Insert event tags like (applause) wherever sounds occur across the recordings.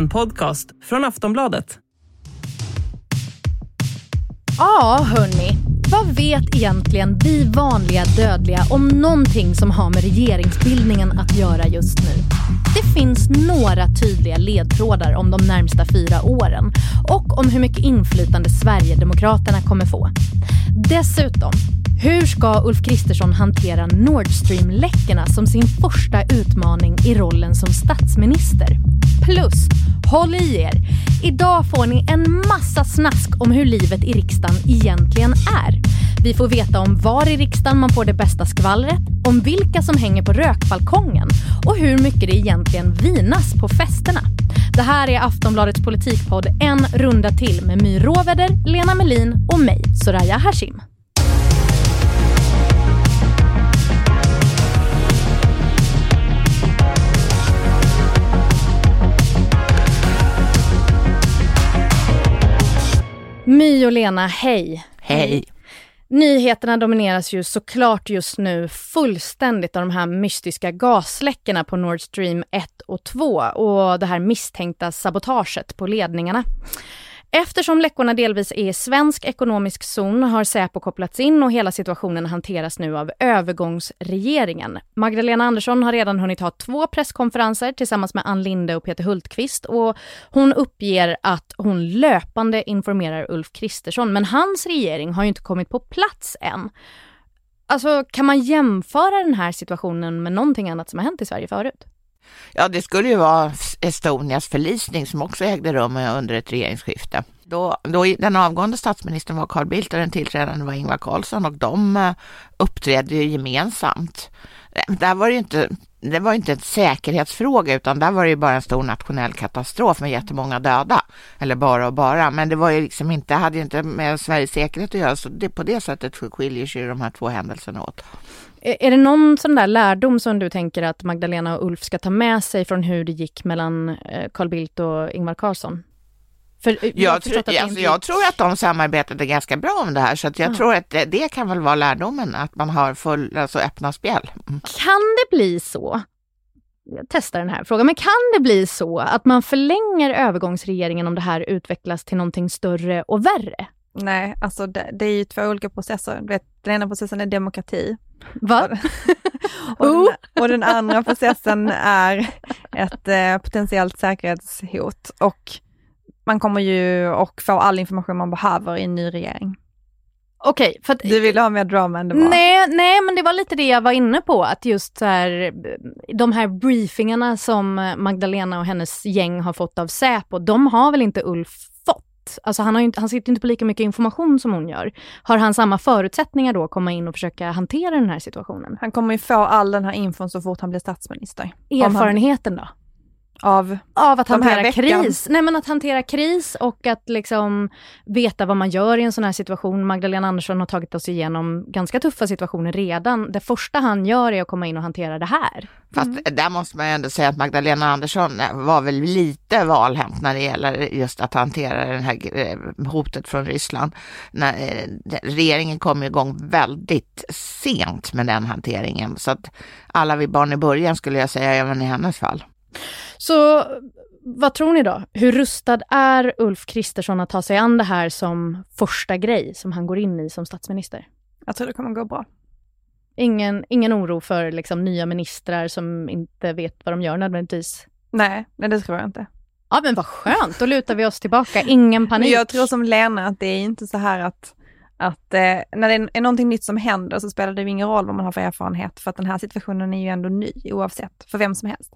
En podcast från Aftonbladet. Ja, hörni. Vad vet egentligen vi vanliga dödliga om någonting som har med regeringsbildningen att göra just nu? Det finns några tydliga ledtrådar om de närmsta fyra åren och om hur mycket inflytande Sverigedemokraterna kommer få. Dessutom, hur ska Ulf Kristersson hantera Nord Stream-läckorna som sin första utmaning i rollen som statsminister? Plus, håll i er! Idag får ni en massa snask om hur livet i riksdagen egentligen är. Vi får veta om var i riksdagen man får det bästa skvallret, om vilka som hänger på rökbalkongen och hur mycket det egentligen vinas på festerna. Det här är Aftonbladets politikpodd En runda till med My Råväder, Lena Melin och mig, Soraya Hashim. My och Lena, hej! Hej! Nyheterna domineras ju såklart just nu fullständigt av de här mystiska gasläckorna på Nord Stream 1 och 2 och det här misstänkta sabotaget på ledningarna. Eftersom läckorna delvis är i svensk ekonomisk zon har Säpo kopplats in och hela situationen hanteras nu av övergångsregeringen. Magdalena Andersson har redan hunnit ha två presskonferenser tillsammans med Ann Linde och Peter Hultqvist och hon uppger att hon löpande informerar Ulf Kristersson, men hans regering har ju inte kommit på plats än. Alltså, kan man jämföra den här situationen med någonting annat som har hänt i Sverige förut? Ja, det skulle ju vara Estonias förlisning som också ägde rum under ett regeringsskifte. Då, då den avgående statsministern var Carl Bildt och den tillträdande var Ingvar Carlsson och de eh, uppträdde ju gemensamt. Äh, där var det inte det var inte en säkerhetsfråga utan där var det ju bara en stor nationell katastrof med jättemånga döda. Eller bara och bara, men det var ju liksom inte, hade ju inte med Sveriges säkerhet att göra så det, på det sättet skiljer sig de här två händelserna åt. Är det någon sån där lärdom som du tänker att Magdalena och Ulf ska ta med sig från hur det gick mellan eh, Carl Bildt och Ingvar Carlsson? För, jag, jag, tro, alltså, inte... jag, tror att de samarbetade ganska bra om det här, så jag ah. tror att det, det, kan väl vara lärdomen, att man har full, alltså öppna spjäll. Mm. Kan det bli så, jag testar den här frågan, men kan det bli så att man förlänger övergångsregeringen om det här utvecklas till någonting större och värre? Nej, alltså det, det är ju två olika processer. vet, den ena processen är demokrati. Va? och, den, (laughs) och den andra processen är ett eh, potentiellt säkerhetshot och man kommer ju att få all information man behöver i en ny regering. Okej, för att, Du ville ha mer drama än det var. Nej, nej, men det var lite det jag var inne på, att just så här, de här briefingarna som Magdalena och hennes gäng har fått av Säpo, de har väl inte Ulf Alltså han, har inte, han sitter inte på lika mycket information som hon gör. Har han samma förutsättningar då att komma in och försöka hantera den här situationen? Han kommer ju få all den här infon så fort han blir statsminister. Erfarenheten då? Av, av att hantera kris. Nej men att hantera kris och att liksom veta vad man gör i en sån här situation. Magdalena Andersson har tagit oss igenom ganska tuffa situationer redan. Det första han gör är att komma in och hantera det här. Fast mm. där måste man ju ändå säga att Magdalena Andersson var väl lite valhänt när det gäller just att hantera det här eh, hotet från Ryssland. När, eh, regeringen kom igång väldigt sent med den hanteringen så att alla vi barn i början skulle jag säga även i hennes fall. Så vad tror ni då? Hur rustad är Ulf Kristersson att ta sig an det här som första grej som han går in i som statsminister? Jag tror det kommer gå bra. Ingen, ingen oro för liksom, nya ministrar som inte vet vad de gör nödvändigtvis? Nej, nej det tror jag inte. Ja men vad skönt, då lutar vi oss tillbaka, ingen panik. Men jag tror som Lena att det är inte så här att, att eh, när det är någonting nytt som händer så spelar det ingen roll vad man har för erfarenhet, för att den här situationen är ju ändå ny oavsett, för vem som helst.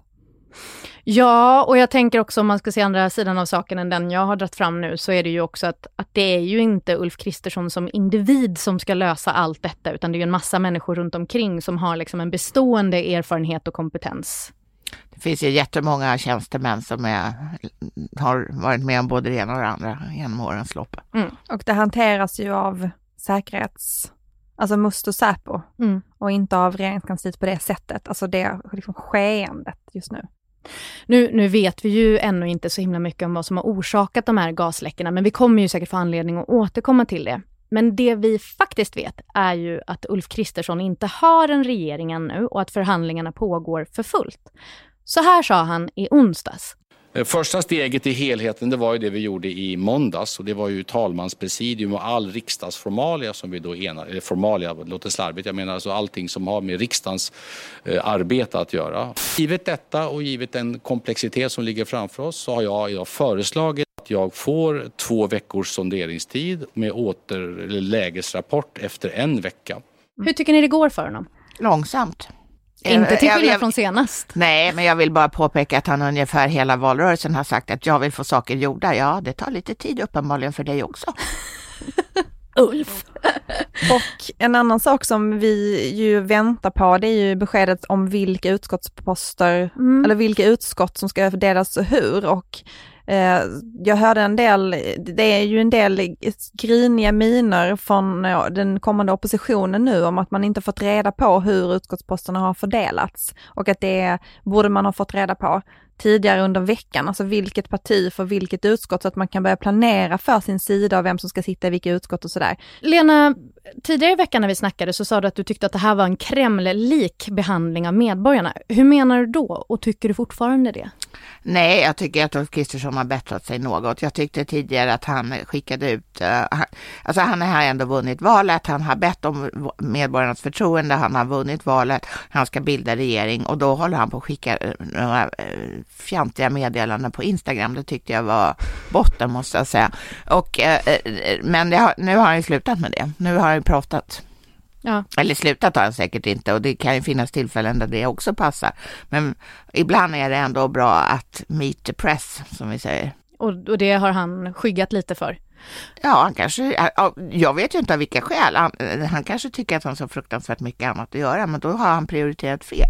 Ja, och jag tänker också om man ska se andra sidan av saken än den jag har dragit fram nu, så är det ju också att, att det är ju inte Ulf Kristersson som individ som ska lösa allt detta, utan det är ju en massa människor runt omkring som har liksom en bestående erfarenhet och kompetens. Det finns ju jättemånga tjänstemän som är, har varit med om både det ena och det andra genom årens lopp. Mm. Och det hanteras ju av säkerhets alltså Must och Säpo mm. och inte av regeringskansliet på det sättet, alltså det liksom skeendet just nu. Nu, nu vet vi ju ännu inte så himla mycket om vad som har orsakat de här gasläckorna, men vi kommer ju säkert få anledning att återkomma till det. Men det vi faktiskt vet är ju att Ulf Kristersson inte har en regering ännu och att förhandlingarna pågår för fullt. Så här sa han i onsdags. Eh, första steget i helheten det var ju det vi gjorde i måndags och det var ju talmanspresidium och all riksdagsformalia som vi då enade, eller formalia låter slarvigt, jag menar alltså allting som har med riksdagens eh, arbete att göra. Givet detta och givet den komplexitet som ligger framför oss så har jag idag föreslagit att jag får två veckors sonderingstid med åter eller lägesrapport efter en vecka. Hur tycker ni det går för honom? Långsamt. Inte till skillnad från senast. Nej, men jag vill bara påpeka att han ungefär hela valrörelsen har sagt att jag vill få saker gjorda. Ja, det tar lite tid uppenbarligen för dig också. (laughs) Ulf. Och en annan sak som vi ju väntar på det är ju beskedet om vilka utskottsposter Mm. eller vilka utskott som ska fördelas och hur och eh, Eh, jag hörde en del, det är ju en del griniga miner från eh, den kommande oppositionen nu om att man inte fått reda på hur utskottsposterna har fördelats och att det borde man ha fått reda på tidigare under veckan, alltså vilket parti för vilket utskott så att man kan börja planera för sin sida och vem som ska sitta i vilka utskott och sådär. Lena, tidigare i veckan när vi snackade så sa du att du tyckte att det här var en Kreml-lik behandling av medborgarna. Hur menar du då och tycker du fortfarande det? Nej, jag tycker att Ulf Kristersson har bättrat sig något. Jag tyckte tidigare att han skickade ut, eh, alltså han har ändå vunnit valet, han har bett om medborgarnas förtroende, han har vunnit valet, han ska bilda regering och då håller han på att skicka eh, några eh, fjantiga meddelanden på Instagram. Det tyckte jag var botten måste jag säga. Och, men det har, nu har han ju slutat med det. Nu har han ju pratat. Ja. Eller slutat har han säkert inte och det kan ju finnas tillfällen där det också passar. Men ibland är det ändå bra att meet the press, som vi säger. Och, och det har han skyggat lite för. Ja, han kanske, ja, jag vet ju inte av vilka skäl. Han, han kanske tycker att han har så fruktansvärt mycket annat att göra, men då har han prioriterat fel.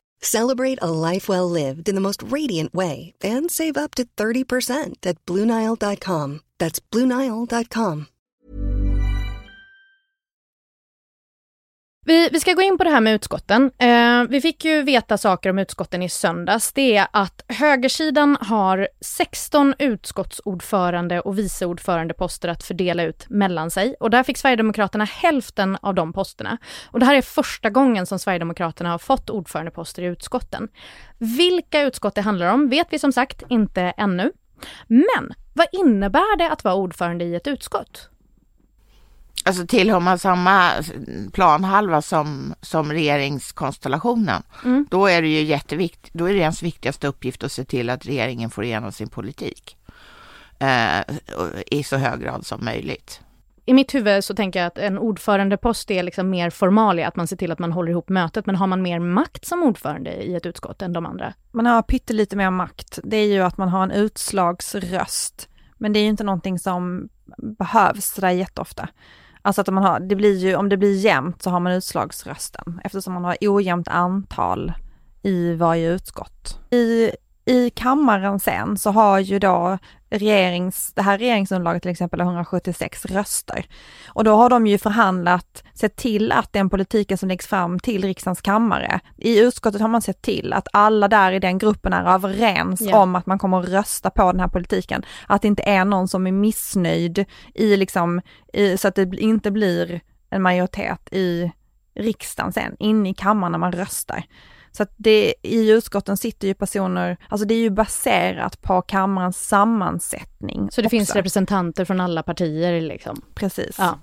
Celebrate a life well lived in the most radiant way and save up to 30% at BlueNile.com. That's BlueNile.com. Vi, vi ska gå in på det här med utskotten. Eh, Eh, vi fick ju veta saker om utskotten i söndags. Det är att högersidan har 16 utskottsordförande och viceordförandeposter att fördela ut mellan sig. Och där fick Sverigedemokraterna hälften av de posterna. Och det här är första gången som Sverigedemokraterna har fått ordförandeposter i utskotten. Vilka utskott det handlar om vet vi som sagt inte ännu. Men vad innebär det att vara ordförande i ett utskott? Alltså tillhör man samma planhalva som, som regeringskonstellationen, Mm. då är det ju jätteviktigt, då är det ens viktigaste uppgift att se till att regeringen får igenom sin politik eh, i så hög grad som möjligt. I mitt huvud så tänker jag att en ordförandepost är liksom mer formalia, att man ser till att man håller ihop mötet, men har man mer makt som ordförande i ett utskott än de andra? Man har pyttelite mer makt. Det är ju att man har en utslagsröst. Men det är ju inte någonting som behövs sådär jätteofta. Alltså att man har, det blir ju, om det blir jämnt så har man utslagsrösten eftersom man har ojämnt antal i varje utskott. I, I kammaren sen så har ju då regerings, det här regeringsunderlaget till exempel har 176 röster. Och då har de ju förhandlat, sett till att den politiken som läggs fram till riksdagens kammare, i utskottet har man sett till att alla där i den gruppen är överens Ja. om att man kommer att rösta på den här politiken. Att det inte är någon som är missnöjd i liksom, i, så att det inte blir en majoritet i riksdagen sen, inne i kammaren när man röstar. Så att det, i utskotten sitter ju personer, alltså det är ju baserat på kammarens sammansättning. Så det finns också. representanter från alla partier liksom. Precis. Ja.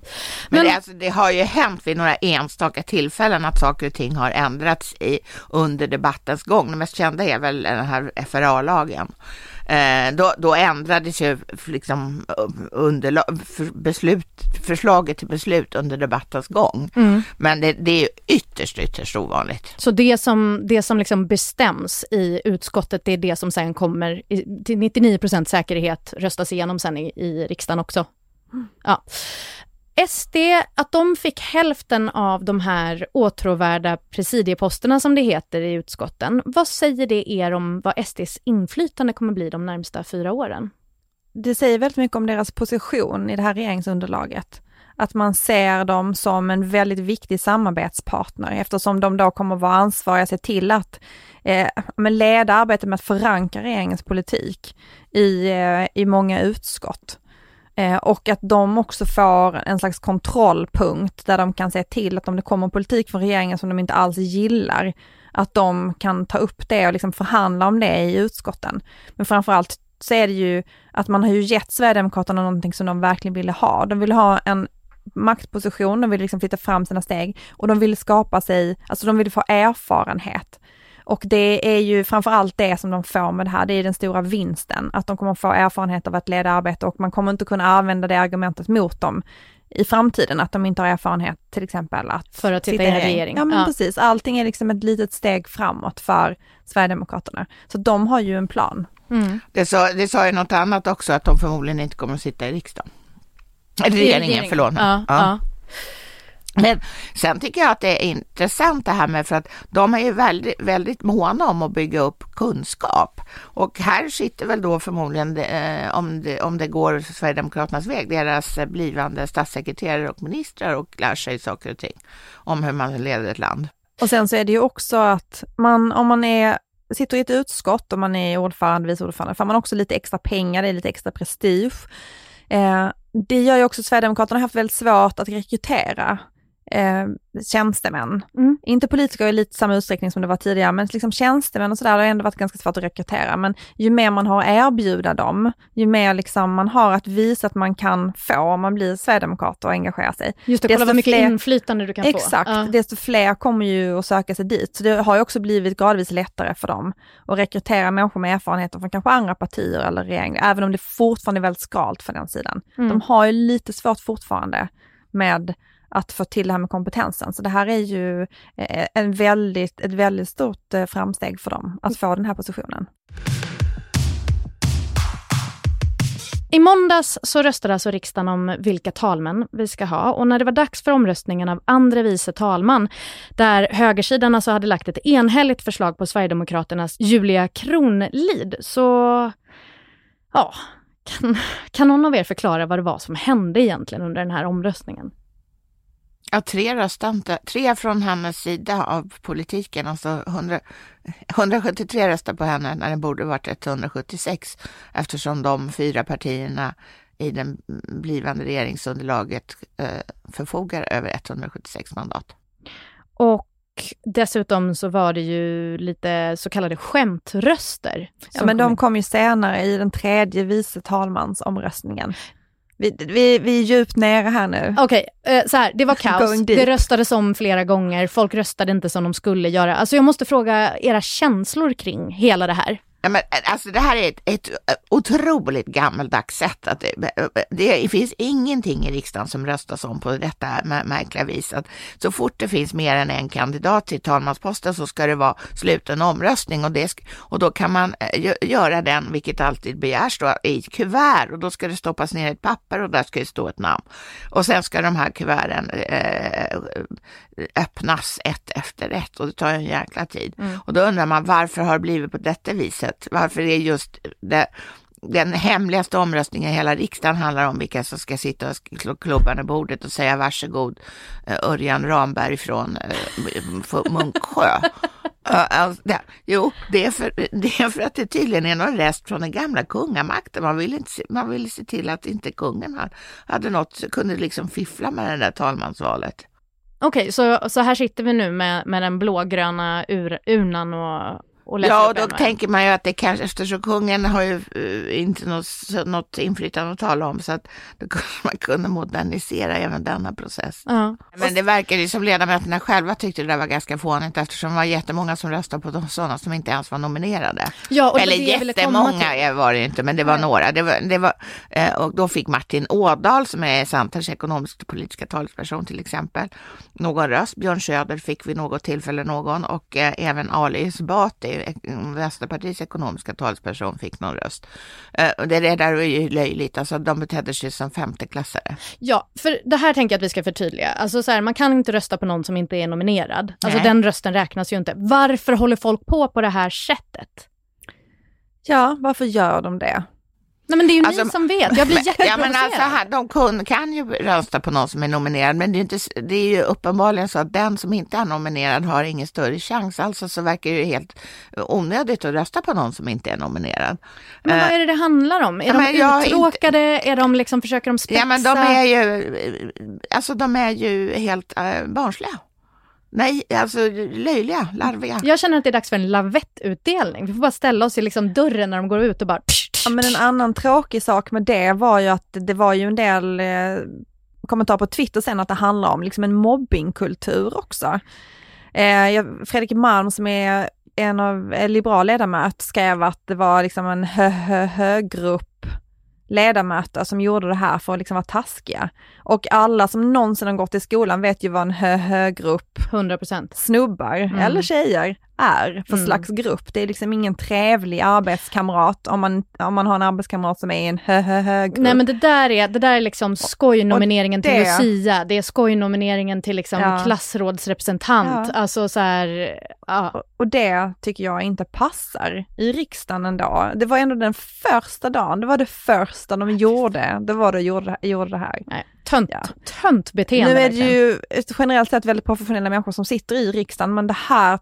Men, Men- det, alltså, det har ju hänt vid några enstaka tillfällen att saker och ting har ändrats i, under debattens gång. Det mest kända är väl den här FRA-lagen. Eh, då, då ändrades ju liksom underlag, för beslut, förslaget till beslut under debattens gång. Mm. Men det, det är ytterst, ytterst ovanligt. Så det som, det som liksom bestäms i utskottet, det är det som sen kommer i, till 99% säkerhet röstas igenom sen i, i riksdagen också. Ja. SD, att de fick hälften av de här åtråvärda presidieposterna som det heter i utskotten. Vad säger det er om vad SDs inflytande kommer bli de närmsta fyra åren? det säger väldigt mycket om deras position i det här regeringsunderlaget. Att man ser dem som en väldigt viktig samarbetspartner eftersom de då kommer vara ansvariga se till att eh, leda arbetet med att förankra regeringens politik i, eh, i många utskott. Eh, och att de också får en slags kontrollpunkt där de kan se till att om det kommer politik från regeringen som de inte alls gillar, att de kan ta upp det och liksom förhandla om det i utskotten. Men framförallt så är det ju att man har ju gett Sverigedemokraterna någonting som de verkligen ville ha. De vill ha en maktposition, de vill liksom flytta fram sina steg och de vill skapa sig, alltså de vill få erfarenhet. Och det är ju framförallt det som de får med det här, det är den stora vinsten, att de kommer få erfarenhet av att leda arbete och man kommer inte kunna använda det argumentet mot dem i framtiden, att de inte har erfarenhet till exempel att För att sitta i en regering. Ja men Ja. precis, allting är liksom ett litet steg framåt för Sverigedemokraterna. Så de har ju en plan. Mm. Det sa, det sa ju något annat också, att de förmodligen inte kommer att sitta i riksdagen. Eller regeringen, förlåt. Ja, Ja. Men sen tycker jag att det är intressant det här med för att de är ju väldigt, väldigt måna om att bygga upp kunskap. Och här sitter väl då förmodligen, eh, om, det, om det går Sverigedemokraternas väg, deras blivande statssekreterare och ministrar och lär sig saker och ting om hur man leder ett land. Och sen så är det ju också att man, om man är, sitter i ett utskott och man är ordförande, vice ordförande, får man också lite extra pengar, det är lite extra prestige. Eh, det gör ju också att Sverigedemokraterna har haft väldigt svårt att rekrytera eh, tjänstemän. Mm. Inte politiker i lite samma utsträckning som det var tidigare, men liksom tjänstemän och sådär har ändå varit ganska svårt att rekrytera. Men ju mer man har att erbjuda dem, ju mer liksom man har att visa att man kan få om man blir sverigedemokrat och engagerar sig. Just det, kolla vad mycket fler- inflytande du kan Exakt, få. Ja. desto fler kommer ju att söka sig dit. Så det har ju också blivit gradvis lättare för dem att rekrytera människor med erfarenheter från kanske andra partier eller regeringar, även om det fortfarande är väldigt skralt för den sidan. Mm. De har ju lite svårt fortfarande med att få till det här med kompetensen. Så det här är ju eh, en väldigt, ett väldigt stort eh, framsteg för dem att få den här positionen. I måndags så röstade alltså riksdagen om vilka talmän vi ska ha och när det var dags för omröstningen av andre vice talman, där högersidan alltså hade lagt ett enhälligt förslag på Sverigedemokraternas Julia Kronlid, så ja, kan, kan någon av er förklara vad det var som hände egentligen under den här omröstningen? Ja, tre röstade tre från hennes sida av politiken, alltså 100, 173 röstade på henne när det borde varit 176 eftersom de fyra partierna i det blivande regeringsunderlaget eh, förfogar över 176 mandat. Och dessutom så var det ju lite så kallade skämtröster. Ja, men de kom ju senare i den tredje vice talmansomröstningen. Vi, vi, vi är djupt nere här nu. Okej, eh, så här, det var (laughs) kaos. Det röstades om flera gånger. Folk röstade inte som de skulle göra. Alltså jag måste fråga era känslor kring hela det här. Ja, men, eh, alltså, det här är ett, ett eh, otroligt gammaldags sätt. Att eh, det, det finns ingenting i riksdagen som röstas om på detta märkliga vis. Att så fort det finns mer än en kandidat till talmansposten så ska det vara sluten omröstning och, det, och då kan man göra den, vilket alltid begärs, då, i ett kuvert och då ska det stoppas ner ett papper och där ska det stå ett namn. Och sen ska de här kuverten eh, öppnas ett efter ett och det tar en jäkla tid. Och då undrar man varför har det blivit på detta viset? Varför är just det, den hemligaste omröstningen i hela riksdagen handlar om vilka som ska sitta och slå klubban i bordet och säga varsågod eh, Örjan Ramberg från eh, Munksjö. (laughs) Alltså, det, jo, det är, för, det är för att det tydligen är någon rest från den gamla kungamakten. Man ville, inte se, man ville se till att inte kungen hade, hade något, kunde liksom fiffla med det där talmansvalet. Okej, så, så här sitter vi nu med, med den blågröna ur, urnan och, och läser Ja, och då och en. tänker man ju att det kanske, eftersom kungen har ju eh, inte något, något inflytande att tala om, så att då kunde man kunna modernisera även denna process. Ja. Men det verkar ju som ledamöterna själva tyckte det där var ganska fånigt eftersom det var jättemånga som röstade på de sådana som inte ens var nominerade. Ja, och Eller det jättemånga var det inte, men det var Nej. några. Det var, det var, eh, och då fick Martin Ådahl, som är Centerns ekonomisk politiska talesperson till exempel, någon röst. Björn Söder fick vid något tillfälle någon och eh, även Ali Esbati, eh, Vänsterpartiets ekonomiska talesperson, fick någon röst. Eh, och det där var ju löjligt, alltså de betedde sig som femteklassare. Ja, för det här tänker jag att vi ska förtydliga. Alltså så här, man kan inte rösta på någon som inte är nominerad. Alltså Nej. den rösten räknas ju inte. Varför håller folk på på det här sättet? Ja, varför gör de det? Nej men det är ju Alltså, ni som vet, jag blir Men- Ja men jätteprovocerad. alltså här, de kun, kan ju rösta på någon som är nominerad men det är, inte, det är ju uppenbarligen så att den som inte är nominerad har ingen större chans. Alltså så verkar det ju helt onödigt att rösta på någon som inte är nominerad. Men vad Eh, är det det handlar om? Är ja, de har inte- uttråkade? Är de liksom, försöker de spetsa? Ja men de är ju, alltså de är ju helt äh, barnsliga. Nej, alltså löjliga, larviga. Jag känner att det är dags för en lavettutdelning. Vi får bara ställa oss i liksom dörren när de går ut och bara... Ja, men en annan tråkig sak med det var ju att det var ju en del eh, kommentarer på Twitter sen att det handlar om liksom en mobbingkultur också. Eh, jag, Fredrik Malm som är en av eh, liberal ledamot skrev att det var liksom en hö, hö, hö-grupp ledamöter som gjorde det här för att liksom vara taskiga. Och alla som någonsin har gått i skolan vet ju vad en hö, hö-grupp 100%. snubbar eller tjejer är för Mm. slags grupp. Det är liksom ingen trevlig arbetskamrat om man, om man har en arbetskamrat som är i en hö hö hö grupp. Nej men det där är, det där är liksom skojnomineringen till Lucia, det är skojnomineringen till liksom Ja. klassrådsrepresentant. Ja. Alltså så här, ja. Och- Och det tycker jag inte passar i riksdagen ändå. Det var ändå den första dagen, det var det första de gjorde, det var det gjorde, gjorde det här. Nej, tönt, Ja. tönt beteende nu är det verkligen. ju generellt sett väldigt professionella människor som sitter i riksdagen, men det här,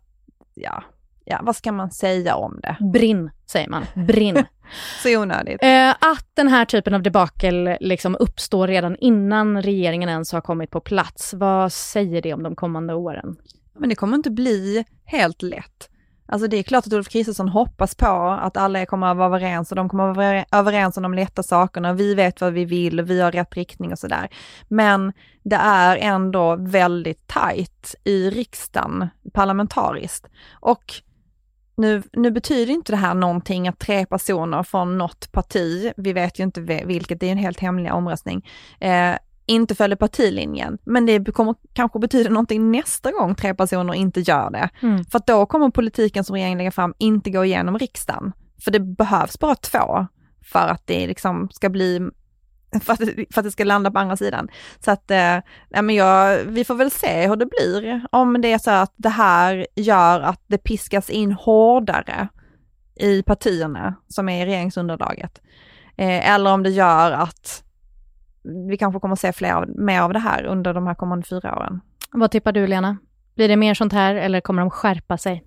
ja, ja vad ska man säga om det? Brinn, säger man. Brinn. (laughs) Så onödigt. Eh, att den här typen av debakel liksom uppstår redan innan regeringen ens har kommit på plats, vad säger det om de kommande åren? Men det kommer inte bli helt lätt. Alltså det är klart att Ulf Kristersson hoppas på att alla kommer att vara överens och de kommer att vara överens om de lätta sakerna. Vi vet vad vi vill och vi har rätt riktning och sådär. Men det är ändå väldigt tajt i riksdagen parlamentariskt. Och nu, nu betyder inte det här någonting att tre personer från något parti, vi vet ju inte vilket, det är en helt hemlig omröstning, eh, inte följer partilinjen. Men det kommer kanske betyda någonting nästa gång tre personer inte gör det. Mm. För att då kommer politiken som regeringen lägger fram inte gå igenom riksdagen. För det behövs bara två för att det liksom ska bli för att, det- för att det ska landa på andra sidan. Så att, eh, nej men jag, vi får väl se hur det blir. Om det är så att det här gör att det piskas in hårdare i partierna som är i regeringsunderlaget. Eh, eller om det gör att vi kanske kommer att se fler av, mer av det här under de här kommande fyra åren. Vad tippar du Lena? Blir det mer sånt här eller kommer de skärpa sig?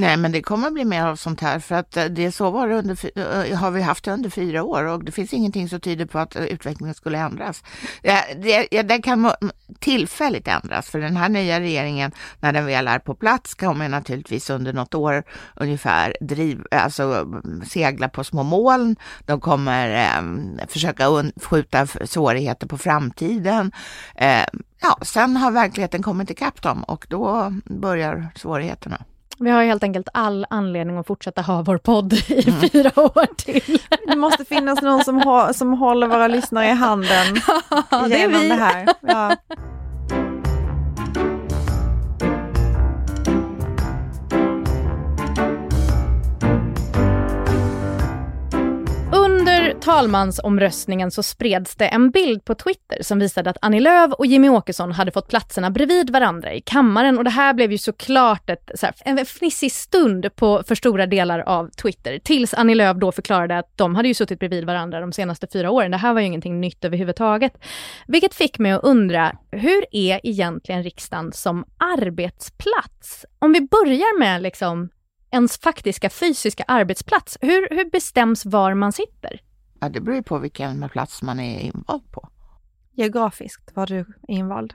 Nej, men det kommer att bli mer av sånt här för att eh, det så var det under, eh, eh, har vi haft det under fyra år och det finns ingenting som tyder på att utvecklingen skulle ändras. Ja, det, ja, den kan tillfälligt ändras för den här nya regeringen, när den väl är på plats, kommer naturligtvis under något år ungefär driv, alltså, segla på små moln. De kommer eh, försöka un, skjuta svårigheter på framtiden. Eh, ja, sen har verkligheten kommit ikapp dem och då börjar svårigheterna. Vi har helt enkelt all anledning att fortsätta ha vår podd i fyra år till. Det måste finnas någon som, har, som håller våra lyssnare i handen (laughs) det är genom vi. det här. Ja. Talmansomröstningen så spreds det en bild på Twitter som visade att Annie Lööf och Jimmy Åkesson hade fått platserna bredvid varandra i kammaren och det här blev ju såklart ett, så här, en fnissig stund på, för stora delar av Twitter tills Annie Lööf då förklarade att de hade ju suttit bredvid varandra de senaste fyra åren. Det här var ju ingenting nytt överhuvudtaget. Vilket fick mig att undra, hur är egentligen riksdagen som arbetsplats? Om vi börjar med liksom ens faktiska fysiska arbetsplats. Hur, hur bestäms var man sitter? Ja, det beror ju på vilken plats man är invald på. Geografiskt var du invald.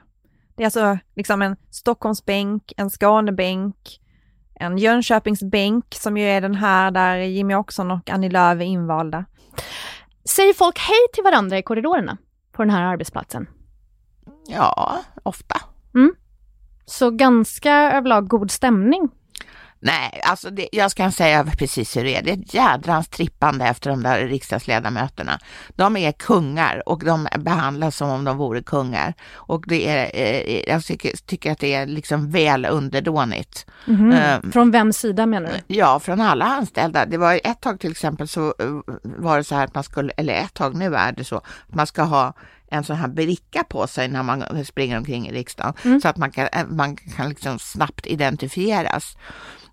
Det är alltså liksom en Stockholmsbänk, en Skånebänk, en Jönköpingsbänk som ju är den här där Jimmy Åkesson och Annie Lööf är invalda. Säger folk hej till varandra i korridorerna på den här arbetsplatsen? Ja, ofta. Så ganska överlag god stämning. Nej, alltså det, jag ska säga precis hur det är. Det är ett jädrans trippande efter de där riksdagsledamöterna. De är kungar och de behandlas som om de vore kungar. Och det är, eh, jag tycker, tycker att det är liksom väl underdånigt. Ehm, Från vems sida menar du? Ja, från alla anställda. Det var ett tag till exempel så eh, var det så här att man skulle, eller ett tag nu är det så, att man ska ha en sån här bricka på sig när man springer omkring i riksdagen Mm. så att man kan, eh, man kan liksom snabbt identifieras.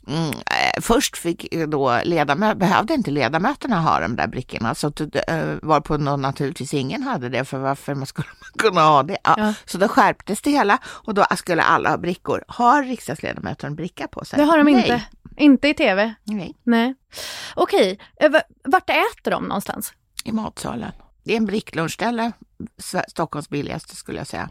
Mm, eh, först fick då ledamö- behövde inte ledamöterna ha de där brickorna, så att, eh, varpå någon naturligtvis ingen hade det, för varför man skulle man (laughs) kunna ha det? Ja. Ja. Så då skärptes det hela och då skulle alla ha brickor. Har riksdagsledamöter en bricka på sig? Det har de Nej. inte. Inte i tv. Nej, Nej. Okej, va- vart äter de någonstans? i matsalen. Det är en bricklunchställe, Stockholms billigaste skulle jag säga.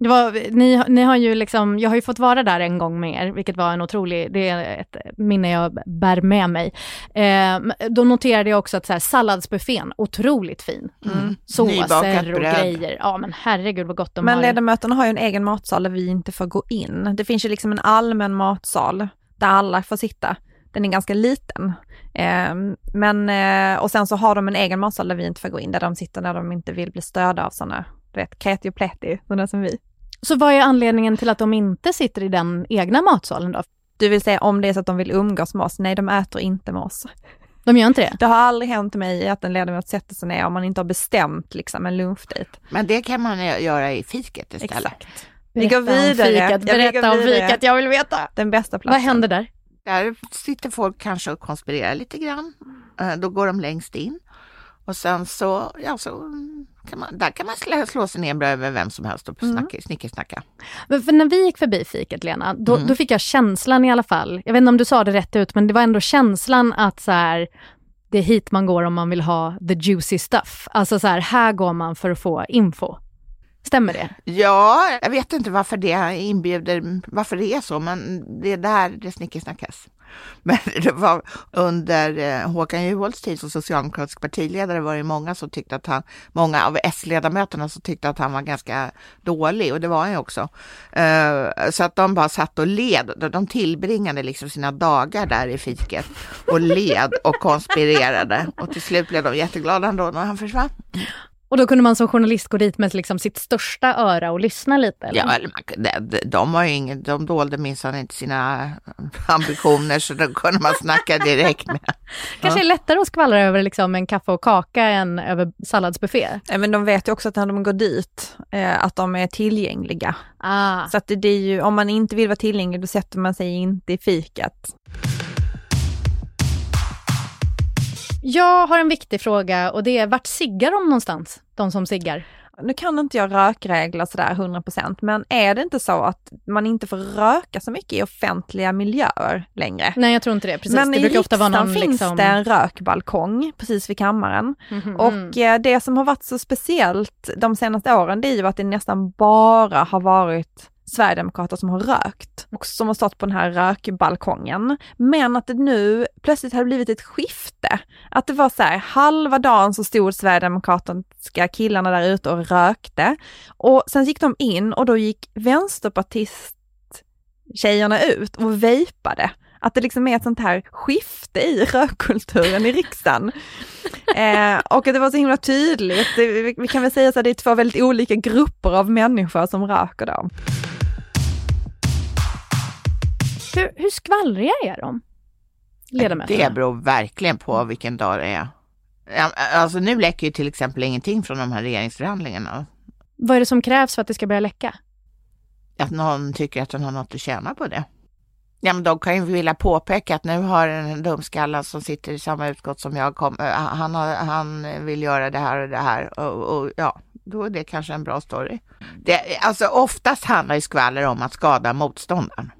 Det var, ni, ni har ju liksom, jag har ju fått vara där en gång med er, vilket var en otrolig, det är ett minne jag bär med mig. Eh, då noterade jag också att så här, salladsbuffén, otroligt fin. Mm. Såser Nybakat och bröd. grejer. Ja men herregud vad gott de Men har. ledamöterna har ju en egen matsal där vi inte får gå in. Det finns ju liksom en allmän matsal där alla får sitta. Den är ganska liten. Eh, men, eh, och sen så har de en egen matsal där vi inte får gå in, där de sitter när de inte vill bli störda av sådana, du vet, kreti och pletti, sådana som vi. Så vad är anledningen till att de inte sitter i den egna matsalen då? Du vill säga om det är så att de vill umgås med oss, nej de äter inte med oss. De gör inte det? Det har aldrig hänt mig att en ledamot sätter sig ner om man inte har bestämt liksom en lunchdejt. Men det kan man göra i fiket istället. Vi går Berätta om vidare. Fikat, berätta om vidare. fikat, jag vill veta. Den bästa platsen. Vad händer där? Där sitter folk kanske och konspirerar lite grann. Eh, Då går de längst in. Och sen så, ja, så kan man, där kan man slå, slå sig ner över vem som helst och snacka, snickersnacka. Men För när vi gick förbi fiket, Lena, då, Mm. då fick jag känslan i alla fall, jag vet inte om du sa det rätt ut, men det var ändå känslan att så här, det är hit man går om man vill ha the juicy stuff. Alltså så här, här går man för att få info. Stämmer det? Ja, jag vet inte varför det inbjuder, varför det är så, men det är där det snickersnackas. (laughs) Men det var under eh, Håkan Juholts tid som socialdemokratisk partiledare var det många som tyckte att han, många av S-ledamöterna som tyckte att han var ganska dålig och det var han ju också. Eh, så att de bara satt och led, De- de tillbringade liksom sina dagar där i fiket och led och konspirerade och till slut blev de jätteglada ändå när han försvann. Och då kunde man som journalist gå dit med liksom sitt största öra och lyssna lite? Eller? Ja, eller man, de, de, de, har ju ingen, de dolde minsann inte sina ambitioner så då kunde man snacka direkt med. (laughs) Kanske är lättare att skvallra över liksom en kaffe och kaka än över salladsbuffé? Nej, men de vet ju också att när de går dit, eh, att de är tillgängliga. Ah. Så att det, det är ju, om man inte vill vara tillgänglig, då sätter man sig inte i fikat. Jag har en viktig fråga och det är vart siggar de någonstans? De som siggar? Nu kan inte jag rökregler sådär 100% men är det inte så att man inte får röka så mycket i offentliga miljöer längre? Nej, jag tror inte det. Precis. men det brukar ofta vara någon finns liksom... det en rökbalkong precis vid kammaren. Mhm. Och eh, det som har varit så speciellt de senaste åren det är ju att det nästan bara har varit Sverigedemokrater som har rökt och som har stått på den här rökbalkongen. Men att det nu plötsligt har blivit ett skifte. Att det var så här, halva dagen så stod Sverigedemokratiska killarna där ute och rökte. Och sen gick de in och då gick vänsterpartist tjejerna ut och vejpade. Att det liksom är ett sånt här skifte i rökkulturen i riksdagen. (laughs) Eh, och att det var så himla tydligt. Det, vi, vi kan väl säga så att det är två väldigt olika grupper av människor som röker då. Hur, hur skvallriga är de? Ledamöterna? Det beror verkligen på vilken dag det är. Alltså nu läcker ju till exempel ingenting från de här regeringsförhandlingarna. Vad är det som krävs för att det ska börja läcka? Att någon tycker att den har något att tjäna på det. Ja, men de kan ju vilja påpeka att nu har en dumskalla som sitter i samma utskott som jag, kom, eh, han, har, han vill göra det här och det här och, och ja, då är det kanske en bra story. Det, alltså oftast handlar ju skvaller om att skada motståndaren.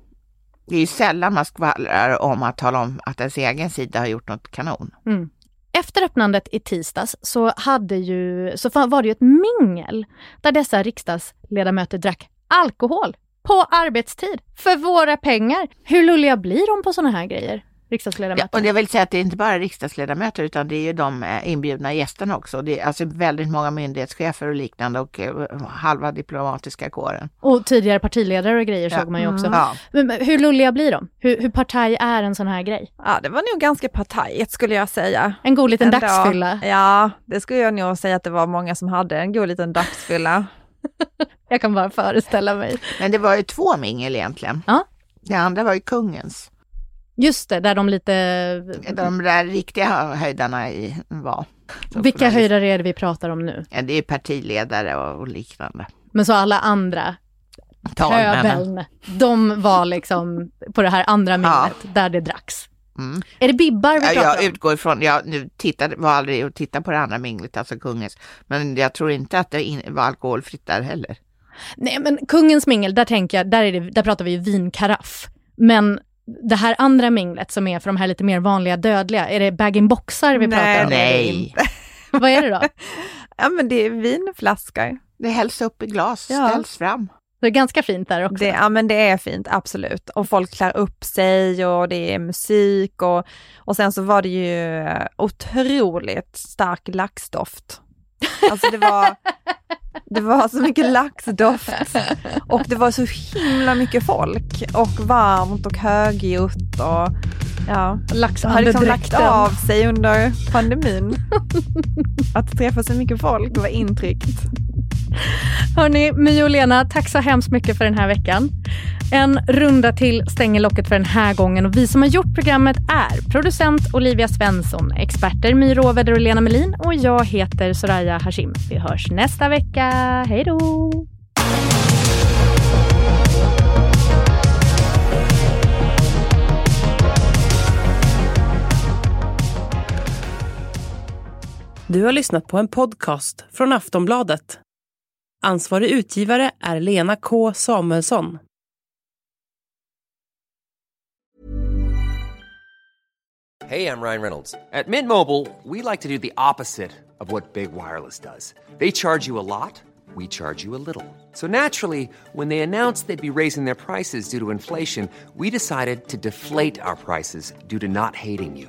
Det är ju sällan man skvallrar om att tala om att ens egen sida har gjort något kanon. Mm. Efter öppnandet i tisdags så, hade ju, så var det ju ett mingel där dessa riksdagsledamöter drack alkohol på arbetstid för våra pengar. Hur lulliga blir de på sådana här grejer? Ja, Riksdagsledamöter. och jag vill säga att det är inte bara riksdagsledamöter utan det är ju de eh, inbjudna gästerna också. Det är alltså väldigt många myndighetschefer och liknande och eh, halva diplomatiska kåren. Och tidigare partiledare och grejer såg man ju också. Ja. Men, hur lulliga blir de? Hur, hur partaj är en sån här grej? Ja, det var nog ganska partajigt skulle jag säga. En god liten Ändå. dagsfylla. Ja, det skulle jag nog säga att det var många som hade en god liten dagsfylla. (laughs) Jag kan bara föreställa mig. Men det var ju två mingel egentligen. Ja. Det andra var ju kungens. Just det, där de lite... De där riktiga höjdarna i, var. Vilka höjdare är det vi pratar om nu? Ja, det är partiledare och, och liknande. Men så alla andra, pöbeln, de var liksom på det här andra minglet där det dracks. Mm. Är det bibbar vi Ja, pratar jag om? utgår ifrån, jag nu tittade, var aldrig och tittade på det andra minglet, alltså kungens, men jag tror inte att det var alkoholfritt där heller. Nej men kungens mingel, där tänker jag, där, är det, där pratar vi ju vinkaraff. Men det här andra minglet som är för de här lite mer vanliga dödliga, är det bag-in-boxar vi Nej, pratar om? Nej. (laughs) Vad är det då? Ja men det är vinflaskor. Det hälls upp i glas, Ja. ställs fram. Det är ganska fint där också. Det, ja men det är fint, absolut. Och folk klär upp sig och det är musik och, och sen så var det ju otroligt stark laxdoft. Alltså det var, det var så mycket laxdoft. Och det var så himla mycket folk. Och varmt och högljutt och ja, har liksom lagt av sig under pandemin. (laughs) Att träffa så mycket folk var intryckt. Hörni, My och Lena, tack så hemskt mycket för den här veckan. En runda till stänger locket för den här gången och vi som har gjort programmet är producent Olivia Svensson, experter My Råväder och Lena Melin och jag heter Soraya Hashim. Vi hörs nästa vecka. Hej då! Du har lyssnat på en podcast från Aftonbladet. Ansvarig utgivare är Lena K Samuelsson. Hey, I'm Ryan Reynolds. At Mint Mobile, we like to do the opposite of what Big Wireless does. They charge you a lot, we charge you a little. So naturally, when they announced they'd be raising their prices due to inflation, we decided to deflate our prices due to not hating you.